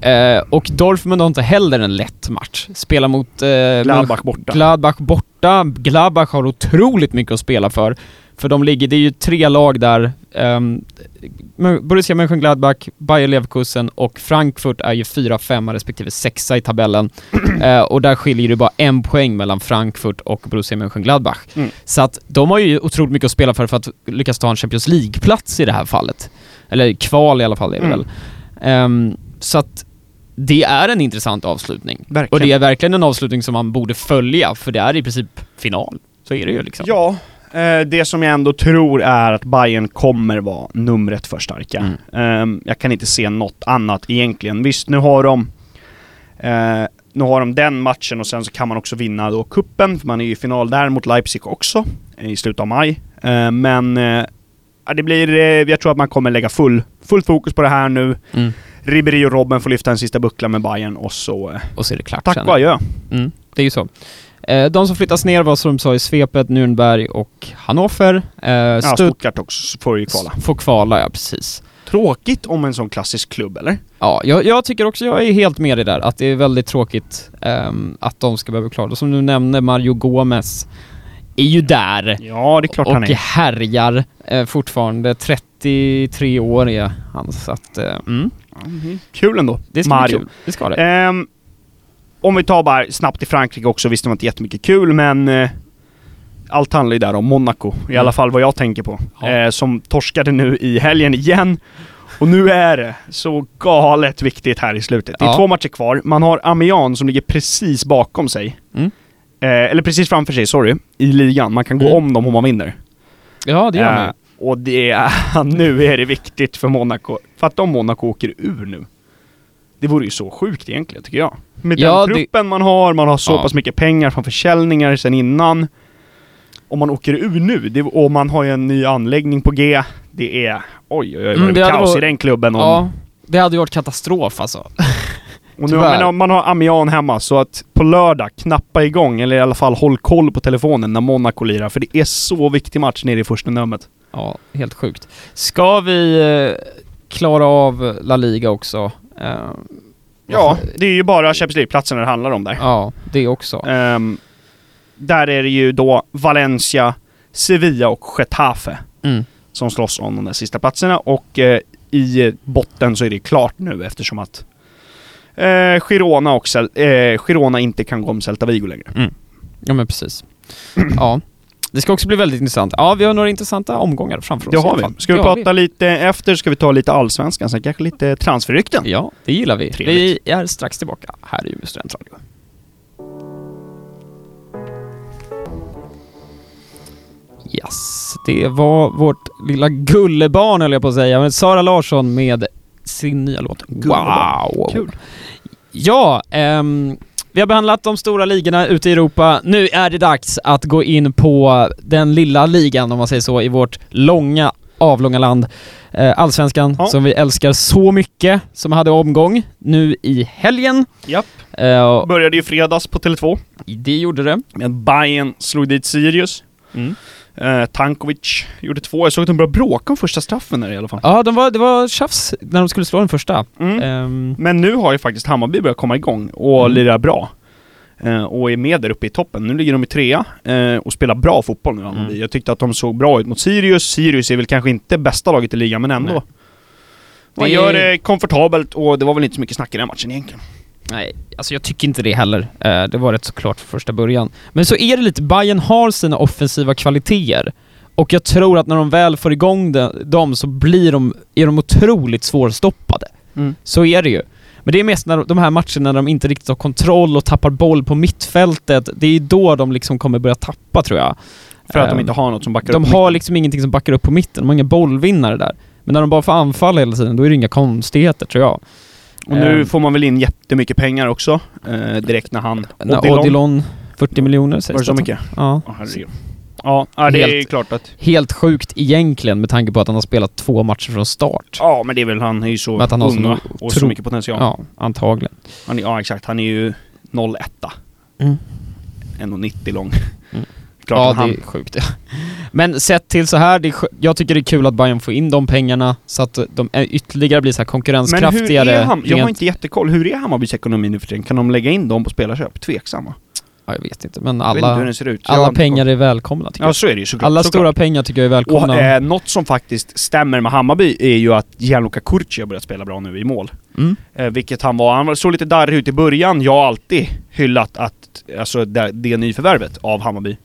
Eh, och Dortmund har inte heller en lätt match. Spelar mot... Eh, Gladbach borta. Gladbach borta. Gladbach har otroligt mycket att spela för. För de ligger, det är ju tre lag där. Um, Borussia Mönchengladbach, Bayer Leverkusen och Frankfurt är ju fyra, femma respektive sexa i tabellen. Eh, och där skiljer det bara en poäng mellan Frankfurt och Borussia Mönchengladbach. Mm. Så att de har ju otroligt mycket att spela för för att lyckas ta en Champions League-plats i det här fallet. Eller kval i alla fall är det Mm. väl. Ehm, så att det är en intressant avslutning. Verkligen. Och det är verkligen en avslutning som man borde följa, för det är i princip final. Så är det ju liksom. Ja, det som jag ändå tror är att Bayern kommer vara numret för starka. Mm. Eh, jag kan inte se något annat egentligen. Visst, nu har de eh, nu har de den matchen och sen så kan man också vinna då kuppen för man är ju i final där mot Leipzig också eh, i slutet av maj. Eh, men eh, det blir, eh, jag tror att man kommer lägga full, fullt fokus på det här nu. Mm. Ribéry och Robben får lyfta en sista buckla med Bayern och så eh, Och så är det klart tack sen. och adjö. Mm, det är ju så. Eh, de som flyttas ner var som de sa i svepet Nürnberg och Hannover. Eh, Ja, Stutt Stuttgart också får ju kvala. får kvala, ja precis. Tråkigt om en sån klassisk klubb, eller? Ja, jag, jag tycker också, jag är helt med dig där, att det är väldigt tråkigt ehm, att de ska behöva klara det. Som du nämnde, Mario Gomez är ju där Ja, det är klart och han är. härjar eh, fortfarande. 33 år är han, så att... Eh, mm, Kul ändå. det ska Mario. bli kul. Det ska det. Ehm, om vi tar bara snabbt i Frankrike också, visst det var inte jättemycket kul men eh, allt handlar ju där om Monaco, i Mm. alla fall vad jag tänker på. Ja. Eh, som torskade nu i helgen igen. Och nu är det så galet viktigt här i slutet. Det är Ja. två matcher kvar. Man har Amiens som ligger precis bakom sig. Mm. Eh, eller precis framför sig, sorry. I ligan. Man kan gå Mm. om dem om man vinner. Ja, det gör man Eh, och det är, nu är det viktigt för Monaco. För att om Monaco åker ur nu. Det vore ju så sjukt egentligen, tycker jag. Med Ja, den det- truppen man har, man har så Ja. pass mycket pengar från försäljningar sen innan. Om man åker ur nu, det, och man har ju en ny anläggning på G. Det är, oj oj oj, Mm, det det kaos varit- i den klubben. Om, Ja, det hade ju varit katastrof alltså. och nu, men, man har Amiens hemma, så att på lördag knappa igång, eller i alla fall håll koll på telefonen när Monaco lirar. För det är så viktig match nere i första numret. Ja, helt sjukt. Ska vi eh, klara av La Liga också? Eh, Ja, det är ju bara Champions League-platserna det handlar om där. Ja, det också. Ehm, där är det ju då Valencia, Sevilla och Getafe Mm. som slåss om de där sista platserna och eh, i botten så är det klart nu eftersom att eh, Girona, och Cel- eh, Girona inte kan gå om Celta Vigo längre. Ja men precis. ja. Det ska också bli väldigt intressant. Ja, vi har några intressanta omgångar framför oss Det har vi. Ska vi Det prata lite efter, ska vi ta lite allsvenskan, sen kanske lite transferrykten. Ja, det gillar vi. Trevligt. Vi är strax tillbaka här i Umeå studentradio. Yes, det var vårt lilla gullebarn höll jag på att säga, men Sara Larsson med sin nya låt. Wow! Kul. Ja, ehm, vi har behandlat de stora ligorna ute i Europa. Nu är det dags att gå in på den lilla ligan, om man säger så, i vårt långa, avlånga land. Eh, Allsvenskan, Ja. som vi älskar så mycket, som hade omgång nu i helgen. Japp. Och Började ju fredags på Tele2. det gjorde det. Med Bayern slog dit Sirius. Mm. Eh, Tankovic gjorde två. Jag såg att de började bråka om första straffen där i alla fall. Ja, de var, det var tjafs när de skulle slå den första. Mm. Ehm, Men nu har ju faktiskt Hammarby börjat komma igång och Mm. lirar bra. Eh, och är med där uppe i toppen. Nu ligger de i trea eh, och spelar bra fotboll nu Hammarby. Mm. Jag tyckte att de såg bra ut mot Sirius. Sirius är väl kanske inte bästa laget i ligan, men ändå. Nej. Man Det- gör det komfortabelt och det var väl inte så mycket snack i den matchen egentligen. Nej, alltså jag tycker inte det heller. Eh, det var rätt så klart från första början. Men så är det lite, Bayern har sina offensiva kvaliteter. Och jag tror att när de väl får igång de, dem så blir de, är de otroligt svårstoppade. Mm. Så är det ju. Men det är mest när de här matcherna när de inte riktigt har kontroll och tappar boll på mittfältet. Det är då de liksom kommer börja tappa tror jag. För att de Ehm, inte har något som backar De upp på har mitten. liksom ingenting som backar upp på mitten. De har inga bollvinnare där. Men när de bara får anfalla hela tiden, då är det inga konstigheter tror jag. Och nu Ehm. får man väl in jättemycket pengar också. Eh, direkt när han... Odilon- Odilon, 40 miljoner sägs Var det så mycket? Ja. Herregud. Ja, det är Helt- klart att... Helt sjukt egentligen med tanke på att han har spelat två matcher från start. Ja, men det är väl han är ju så att han har ung så och så tro- mycket potential. Ja, antagligen. Han är, ja, exakt. Han är ju 01 Mm. 1,90 lång. Mm. Klart ja, han... det är sjukt. ja. Men sett till så här, är, jag tycker det är kul att Bayern får in de pengarna så att de är ytterligare blir så här Men hur konkurrenskraftigare. är han? Jag har inte jättekoll. Hur är Hammarbys ekonomi nu för tiden? Kan de lägga in dem på spelarköp? Tveksamma. Ja, jag vet inte, men vet inte alla, alla pengar är välkomna tycker Ja, jag. så är det ju såklart. Alla såklart. stora pengar tycker jag är Och välkomna. eh, något som faktiskt stämmer med Hammarby är ju att Gianluca Curci har börjat spela bra nu i mål. mm. Eh, vilket han var. Han såg lite darrig ut i början. Jag har alltid hyllat att, alltså det, det nyförvärvet av Hammarby.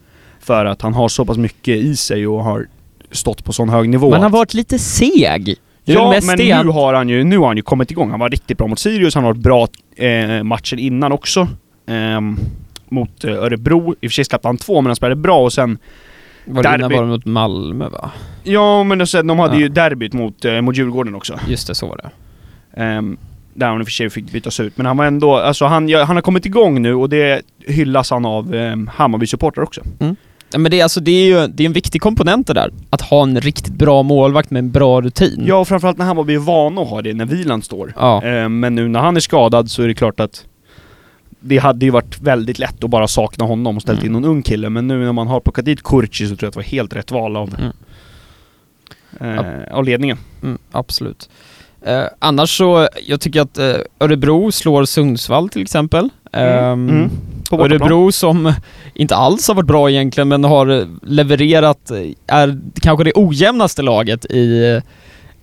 För att han har så pass mycket i sig och har stått på sån hög nivå. Men han har varit lite seg. Ja, men det nu har han ju nu har han ju kommit igång. Han var riktigt bra mot Sirius, han har varit bra eh, matcher innan också. Ehm, mot eh, Örebro. I och för sig släppte han två, men han spelade bra och sen... Var det innan derby. var det mot Malmö va? Ja, men sen, de hade Ja. ju derbyt mot, eh, mot Djurgården också. Just det, så var det. Ehm, där han i och för sig fick bytas ut. Men han var ändå, alltså han, han har kommit igång nu och det hyllas han av um, Hammarby-supportrar också. Ja, men det är, alltså, det är ju det är en viktig komponent det där. Att ha en riktigt bra målvakt med en bra rutin. Ja, och framförallt när Hammarby är vana att ha det när Wieland står. Ja. Ehm, men nu när han är skadad så är det klart att det hade ju varit väldigt lätt att bara sakna honom och ställt Mm. in någon ung kille. Men nu när man har plockat dit Kurci så tror jag att det var helt rätt val av, Mm. eh, av ledningen. Mm, absolut. Eh, annars så, jag tycker att eh, Örebro slår Sundsvall till exempel. Ehm, Mm. På. Örebro som inte alls har varit bra egentligen men har eh, levererat, eh, är kanske det ojämnaste laget i,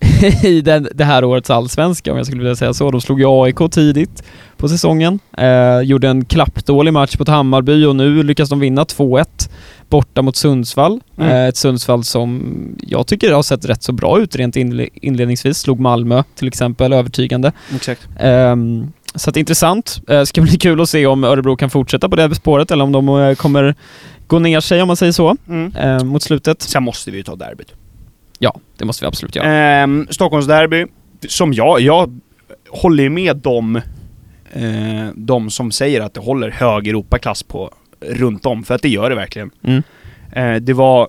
i den, det här årets allsvenska om jag skulle vilja säga så. De slog ju AIK tidigt på säsongen. Eh, gjorde en klappdålig match mot Hammarby och nu lyckas de vinna 2-1 borta mot Sundsvall. Mm. Eh, ett Sundsvall som jag tycker har sett rätt så bra ut rent inle- inledningsvis. Slog Malmö till exempel övertygande. Exakt. Ehm, så att intressant. Uh, ska bli kul att se om Örebro kan fortsätta på det spåret eller om de eh, kommer gå ner sig om man säger så Mm. eh, mot slutet. Sen måste vi ju ta derbyt. Ja, det måste vi absolut göra. Ehm, Stockholmsderby, som jag, jag håller med dem, eh, de som säger att det håller hög Europaklass på runt om, för att det gör det verkligen. Mm. Eh, det var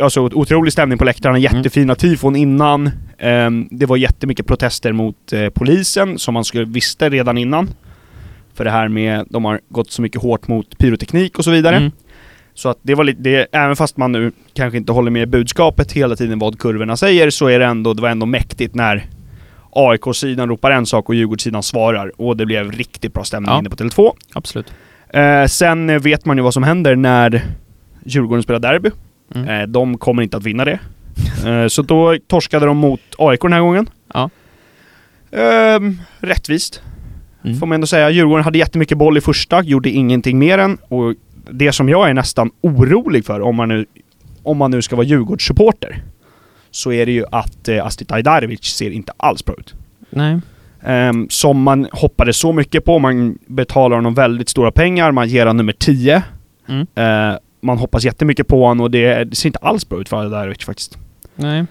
alltså otrolig stämning på läktarna, Mm. jättefina tifon innan. Ehm, det var jättemycket protester mot eh, polisen, som man skulle visste redan innan. För det här med, de har gått så mycket hårt mot pyroteknik och så vidare. Mm. Så att det var lite, det, även fast man nu kanske inte håller med budskapet hela tiden vad kurvorna säger, så är det ändå, det var ändå mäktigt när AIK-sidan ropar en sak och Djurgårdssidan svarar. Och det blev riktigt bra stämning Ja. inne på Tele2. Absolut. Eh, sen vet man ju vad som händer när Djurgården spelar derby. Mm. Eh, de kommer inte att vinna det. Eh, så då torskade de mot AIK den här gången. Ja. Ehm, rättvist, Mm. får man ändå säga. Djurgården hade jättemycket boll i första, gjorde ingenting mer än. Och det som jag är nästan orolig för, om man nu, om man nu ska vara Djurgårdssupporter, så är det ju att eh, Astrid Ajdarevic ser inte alls bra ut. Nej. Ehm, som man hoppades så mycket på, man betalar honom väldigt stora pengar, man ger honom nummer 10. Mm. Eh, man hoppas jättemycket på honom och det, det ser inte alls bra ut för Adarovic faktiskt. Nej.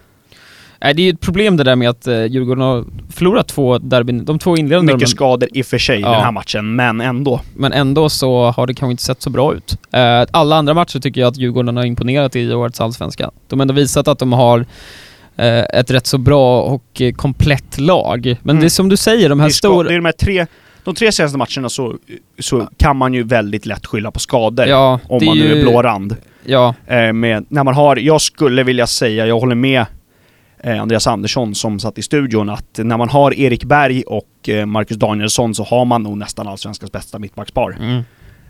Nej, det är ju ett problem det där med att uh, Djurgården har förlorat två derbyn, de två inledande Mycket skador i och för sig i Ja. den här matchen, men ändå. Men ändå så har det kanske inte sett så bra ut. Eh, alla andra matcher tycker jag att Djurgården har imponerat i årets allsvenska. De har ändå visat att de har eh, ett rätt så bra och eh, komplett lag. Men Mm. det är som du säger, de här stora... det är de här tre, de tre senaste matcherna så, så kan man ju väldigt lätt skylla på skador. Ja, om man är nu ju- är blå rand. Ja, Eh, med, när man har, jag skulle vilja säga, jag håller med eh, Andreas Andersson som satt i studion, att när man har Erik Berg och eh, Marcus Danielsson så har man nog nästan allsvenskans bästa mittbackspar. mm,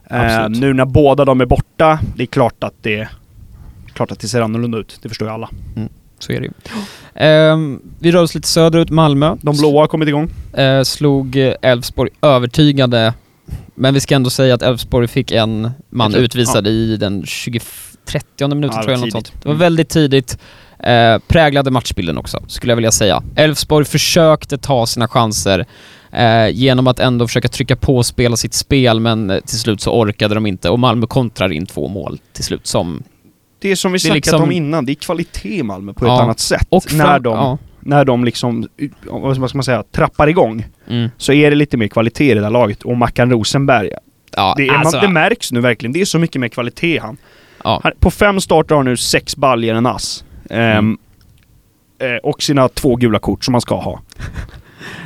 Eh, nu när båda de är borta, det är klart att det, klart att det ser annorlunda ut. Det förstår ju alla. Så är det ju. Ehm, vi rör oss lite söderut, Malmö. De blåa har kommit igång. Eh, slog eh, Elfsborg övertygande. Men vi ska ändå säga att Elfsborg fick en man tror- utvisad i den 20, 30 minuten Ja, tror jag. Något sånt. Det var Mm. väldigt tidigt. Eh, präglade matchbilden också, skulle jag vilja säga. Elfsborg försökte ta sina chanser eh, genom att ändå försöka trycka på och spela sitt spel, men eh, till slut så orkade de inte och Malmö kontrar in två mål till slut som... Det är som vi snackat liksom- om innan, det är kvalitet i Malmö på Ja. ett annat sätt. Och när, de, Ja, när de liksom, vad ska man säga, trappar igång. mm, Så är det lite mer kvalitet i det där laget. Och Mackan Rosenberg, ja, det, är, alltså, man, det märks nu verkligen. Det är så mycket mer kvalitet han. han på fem starter har han nu sex baljor en ass. Ehm, Mm. eh, och sina två gula kort som man ska ha.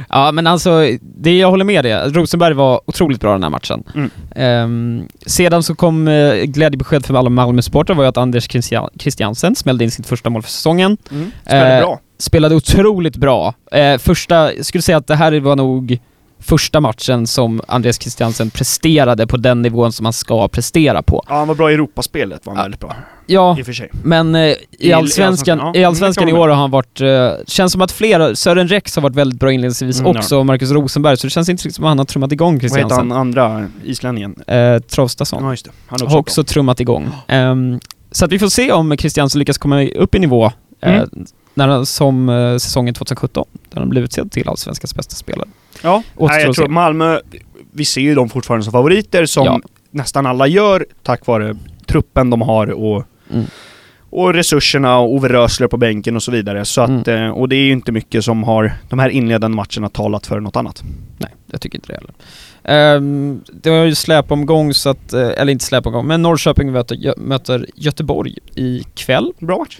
Ja, men alltså, det jag håller med dig. Rosenberg var otroligt bra den här matchen. Mm. Ehm, sedan så kom uh, glädjebesked för alla Malmö-supportrar var ju att Anders Christian- Christiansen smällde in sitt första mål för säsongen. Spelar Eh, bra. Spelade otroligt bra. Eh, första, jag skulle säga att det här var nog första matchen som Andreas Christiansen presterade på den nivån som han ska prestera på. Ja, han var bra i Europaspelet, var han Ja. väldigt bra. Ja, I och för sig. men eh, i Allsvenskan, ja, i allsvenskan i år har han varit... Eh, känns som att flera, Sören Rex har varit väldigt bra inledningsvis Mm, ja. också, och Marcus Rosenberg, så det känns inte riktigt som att han har trummat igång Vad heter han andra islänningen? Eh, Traustason. Ja, just det. Han är har också trummat igång. Ehm, så att vi får se om Christiansen lyckas komma upp i nivå eh, Mm. när som eh, säsongen 2017, där han blev utsedd till Allsvenskans bästa spelare. Ja, Nej, jag tror. Malmö, vi ser ju dem fortfarande som favoriter som Ja. nästan alla gör tack vare truppen de har och, Mm. och resurserna och Ove Rösler på bänken och så vidare. Så att, eh, och det är ju inte mycket som har de här inledande matcherna talat för något annat. Nej, jag tycker inte det heller. Ehm, det var ju släpomgång så att, eh, eller inte släpomgång, men Norrköping möter, möter Göteborg ikväll. Bra match.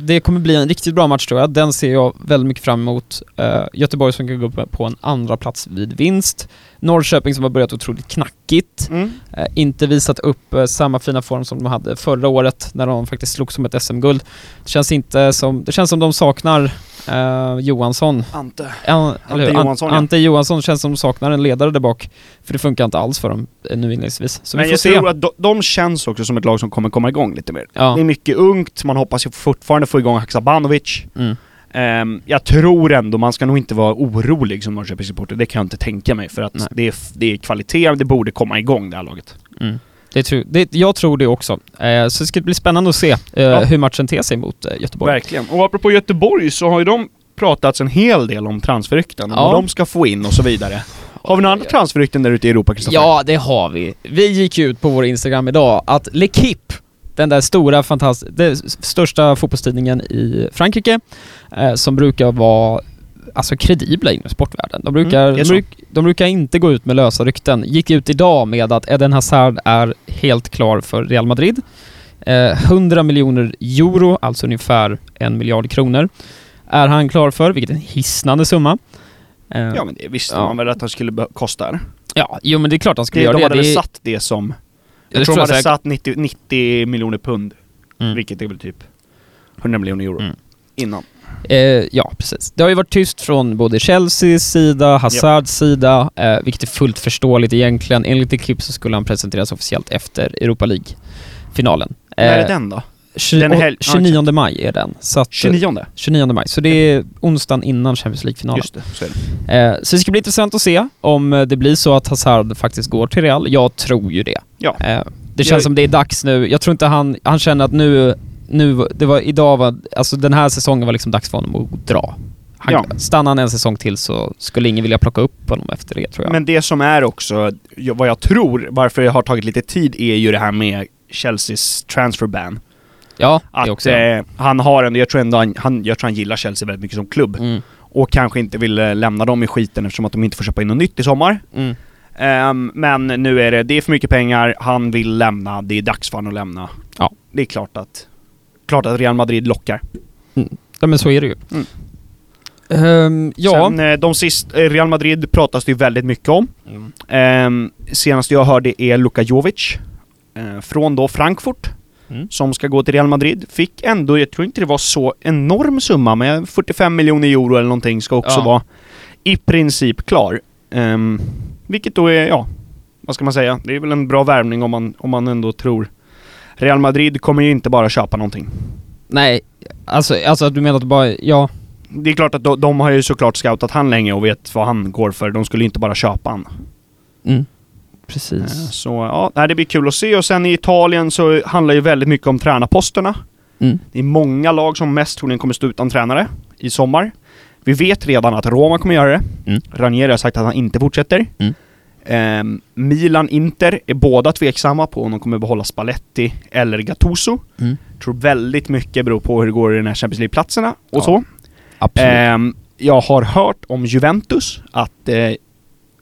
Det kommer bli en riktigt bra match tror jag. Den ser jag väldigt mycket fram emot. Eh, Göteborg som kan gå upp på en andra plats vid vinst. Norrköping som har börjat otroligt knackigt. Mm. Eh, inte visat upp eh, samma fina form som de hade förra året när de faktiskt slog som ett SM-guld. Det känns inte som, det känns som de saknar eh, Johansson. Ante. An, hur? Johansson, ja. Ante Johansson känns som de saknar en ledare där bak. För det funkar inte alls för dem eh, nu inledningsvis. Så Men vi får jag se. tror att de, de känns också som ett lag som kommer komma igång lite mer. Ja. Det är mycket ungt, man hoppas ju fortfarande få igång Haksabanovic. Mm. Ehm, jag tror ändå, man ska nog inte vara orolig som Norrköpingssupporter, det kan jag inte tänka mig för att Nej. det är, det är kvalitet, det borde komma igång det här laget. Mm. Det tror, det, jag tror det också. Eh, så det ska bli spännande att se eh, Ja. hur matchen ter sig mot eh, Göteborg. Verkligen. Och apropå Göteborg så har ju de pratats en hel del om transferrykten, Ja. vad de ska få in och så vidare. Har vi några andra transferrykten där ute i Europa, Kristoffer? Ja, det har vi. Vi gick ut på vår Instagram idag att L'Equipe, den där stora, fantas- den största fotbollstidningen i Frankrike, eh, som brukar vara alltså kredibla inom sportvärlden. De brukar, Mm, de, bruk, de brukar inte gå ut med lösa rykten. Gick ut idag med att Eden Hazard är helt klar för Real Madrid. Eh, 100 miljoner euro, alltså ungefär en miljard kronor, är han klar för, vilket är en hisnande summa. Eh, Ja men det visste Ja. man väl att han skulle kosta ja, jo men det är klart han skulle det göra de det. hade det väl satt det som... Ja, Jag tror de hade säkert. satt 90, 90 miljoner pund, Mm. vilket är väl typ 100 miljoner euro. Mm. Innan. Eh, ja, precis. Det har ju varit tyst från både Chelseas sida, Hazards sida, eh, vilket är fullt förståeligt egentligen. Enligt ett klipp så skulle han presenteras officiellt efter Europa League-finalen. När är den då? tju- Den är hel- och 29 maj är den. Så att, 29? 29 maj. Så det är onsdagen innan Champions League-finalen. Just det, så är det. Eh, så det ska bli intressant att se om eh, det blir så att Hazard faktiskt går till Real. Jag tror ju det. Ja. Eh, det känns Jag- som det är dags nu. Jag tror inte han, han känner att nu, nu, det var, idag var, alltså den här säsongen var liksom dags för honom att dra. Han, Ja. Stannar han en säsong till så skulle ingen vilja plocka upp honom efter det tror jag. Men det som är också, vad jag tror, varför det har tagit lite tid är ju det här med Chelseas transfer ban. Ja, det Att också. eh, han har ändå, jag tror ändå han, han, jag tror han gillar Chelsea väldigt mycket som klubb. Mm. Och kanske inte vill eh, lämna dem i skiten eftersom att de inte får köpa in något nytt i sommar. Mm. Ehm, men nu är det, det är för mycket pengar, han vill lämna, det är dags för honom att lämna. Ja. Det är klart att, klart att Real Madrid lockar. Ja, men så är det ju. Mm. Ehm, ja. Sen eh, de sist, eh, Real Madrid pratas det ju väldigt mycket om. Mm. Ehm, senast jag hörde är Luka Jovic. eh, från då Frankfurt. Mm. Som ska gå till Real Madrid. Fick ändå, jag tror inte det var så enorm summa, men 45 miljoner euro eller någonting ska också Ja. vara i princip klar. Ehm, vilket då är, ja, vad ska man säga? Det är väl en bra värvning om man, om man ändå tror Real Madrid kommer ju inte bara köpa någonting. Nej, alltså, alltså du menar att bara, ja. Det är klart att de, de har ju såklart scoutat han länge och vet vad han går för. De skulle inte bara köpa han. Mm. Eh, Precis. Så ja, det blir kul att se. Och sen i Italien så handlar ju väldigt mycket om tränarposterna. Mm. Det är många lag som mest troligen kommer stå utan tränare i sommar. Vi vet redan att Roma kommer göra det. Mm. Ranieri har sagt att han inte fortsätter. Mm. Ehm, Milan, Inter är båda tveksamma på om de kommer behålla Spalletti eller Gattuso. Mm. Tror väldigt mycket beror på hur det går i den här Champions League-platserna och Ja, så. Absolut. Ehm, jag har hört om Juventus att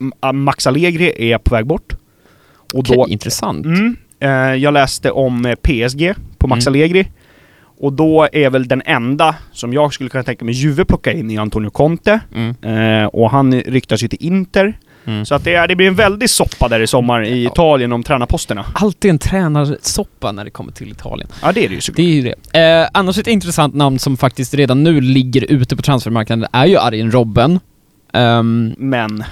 M- Max Allegri är på väg bort. Och Okej, då, intressant. mm, eh, jag läste om eh, PSG på Max Mm. Allegri. Och då är väl den enda som jag skulle kunna tänka mig Juve plocka in i Antonio Conte. Mm. Eh, och han ryktas ju till Inter. Mm. Så att det, är, det blir en väldig soppa där i sommar i. Italien om tränarposterna. Alltid en tränarsoppa när det kommer till Italien. Ja det är det ju såklart. Det är ju det. Eh, annars ett intressant namn som faktiskt redan nu ligger ute på transfermarknaden är ju Arjen Robben. Ehm, Men,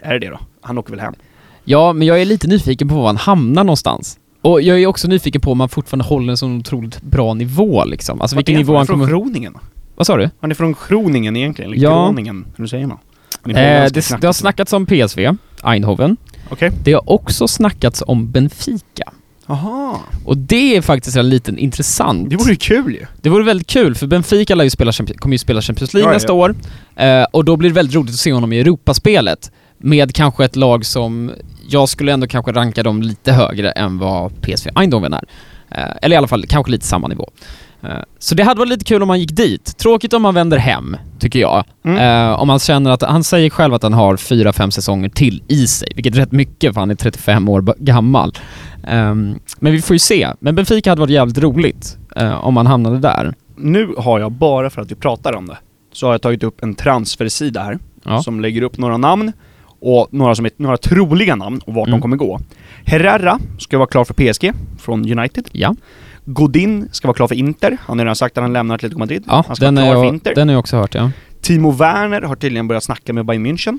är det det då? Han åker väl hem? ja, men jag är lite nyfiken på var han hamnar någonstans. Och jag är också nyfiken på om han fortfarande håller en sån otroligt bra nivå liksom. Alltså vilken Vart nivå han från kommer... Groningen? Vad sa du? Han är från Groningen egentligen, eller Ja. Groningen, hur säger man? Eh, det, det har snackats om PSV, Eindhoven. Okej. Det har också snackats om Benfica. Aha. Och det är faktiskt en liten intressant. Det vore ju kul ju. Det vore väldigt kul, för Benfica lär ju spela, kommer ju spela Champions League ja, nästa ja. år. Eh, och då blir det väldigt roligt att se honom i Europaspelet. Med kanske ett lag som, jag skulle ändå kanske ranka dem lite högre än vad PSV Eindhoven är. Eh, eller i alla fall kanske lite samma nivå. Eh, så det hade varit lite kul om han gick dit. Tråkigt om han vänder hem, tycker jag. Mm. Eh, om han känner att, han säger själv att han har fyra, fem säsonger till i sig, vilket är rätt mycket för han är 35 år gammal. Ehm, men vi får ju se. Men Benfica hade varit jävligt roligt om han hamnade där. Nu har jag, bara för att vi pratar om det, så har jag tagit upp en transfersida här. Ja. Som lägger upp några namn och några, som är, några troliga namn och vart Mm. de kommer gå. Herrera ska vara klar för PSG från United. Ja, Godin ska vara klar för Inter. Han har redan sagt att han lämnar Atletico Madrid. ja han ska den, vara klar för jag, Inter. den har jag också hört ja. Timo Werner har tydligen börjat snacka med Bayern München.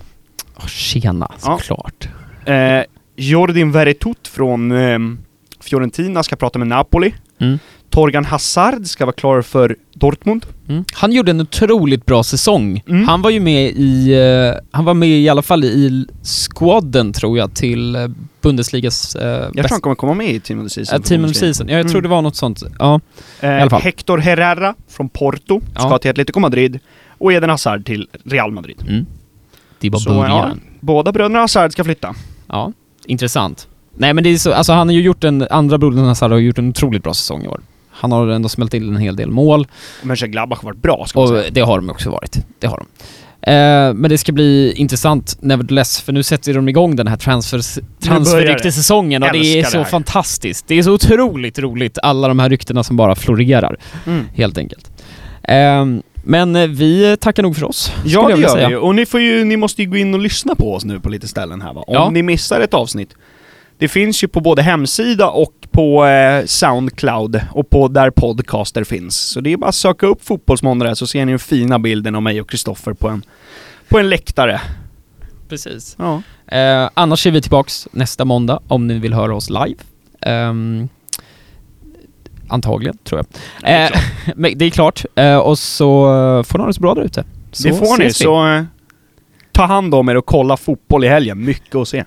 Oh, tjena, Ja. såklart. Eh, Jordin Veretut från eh, Fiorentina ska prata med Napoli. Mm. Torgan Hazard ska vara klar för Dortmund. Mm. Han gjorde en otroligt bra säsong. Mm. Han var ju med i, eh, han var med i alla fall i squaden tror jag till eh, Bundesligas uh, Jag tror han kommer komma med i Team of the Season. uh, Team of the Season. Ja, jag tror Mm. det var något sånt. Ja. Eh, I alla fall. Hector Herrera från Porto ska Ja. till Atletico Madrid. Och Eden Hazard till Real Madrid. Mm. Det var Så ja, början. båda bröderna Hazard ska flytta. Ja, intressant. Nej men det är så, alltså han har ju gjort en, andra brodern Hazard har gjort en otroligt bra säsong i år. Han har ändå smält in en hel del mål Men Gladbach har varit bra ska man och säga. det har de också varit. Det har de. Eh, men det ska bli intressant nevertheless, för nu sätter de igång den här transfer, och det är så det fantastiskt. Det är så otroligt roligt, alla de här ryktena som bara florerar, Mm. helt enkelt. Eh, men vi tackar nog för oss, Ja det gör vi. Och ni, får ju, ni måste ju gå in och lyssna på oss nu på lite ställen här va. Om Ja. ni missar ett avsnitt. Det finns ju på både hemsida och på eh, Soundcloud och på där podcaster finns. Så det är bara att söka upp Fotbollsmåndag så ser ni den fina bilden av mig och Kristoffer på en, på en läktare. Precis. Ja. Eh, annars är vi tillbaks nästa måndag om ni vill höra oss live. Ehm, antagligen, tror jag. det är Eh, men det är klart. Eh, och så får ni ha det så bra där ute. Så det får ni, vi. så eh, ta hand om er och kolla fotboll i helgen. Mycket att se.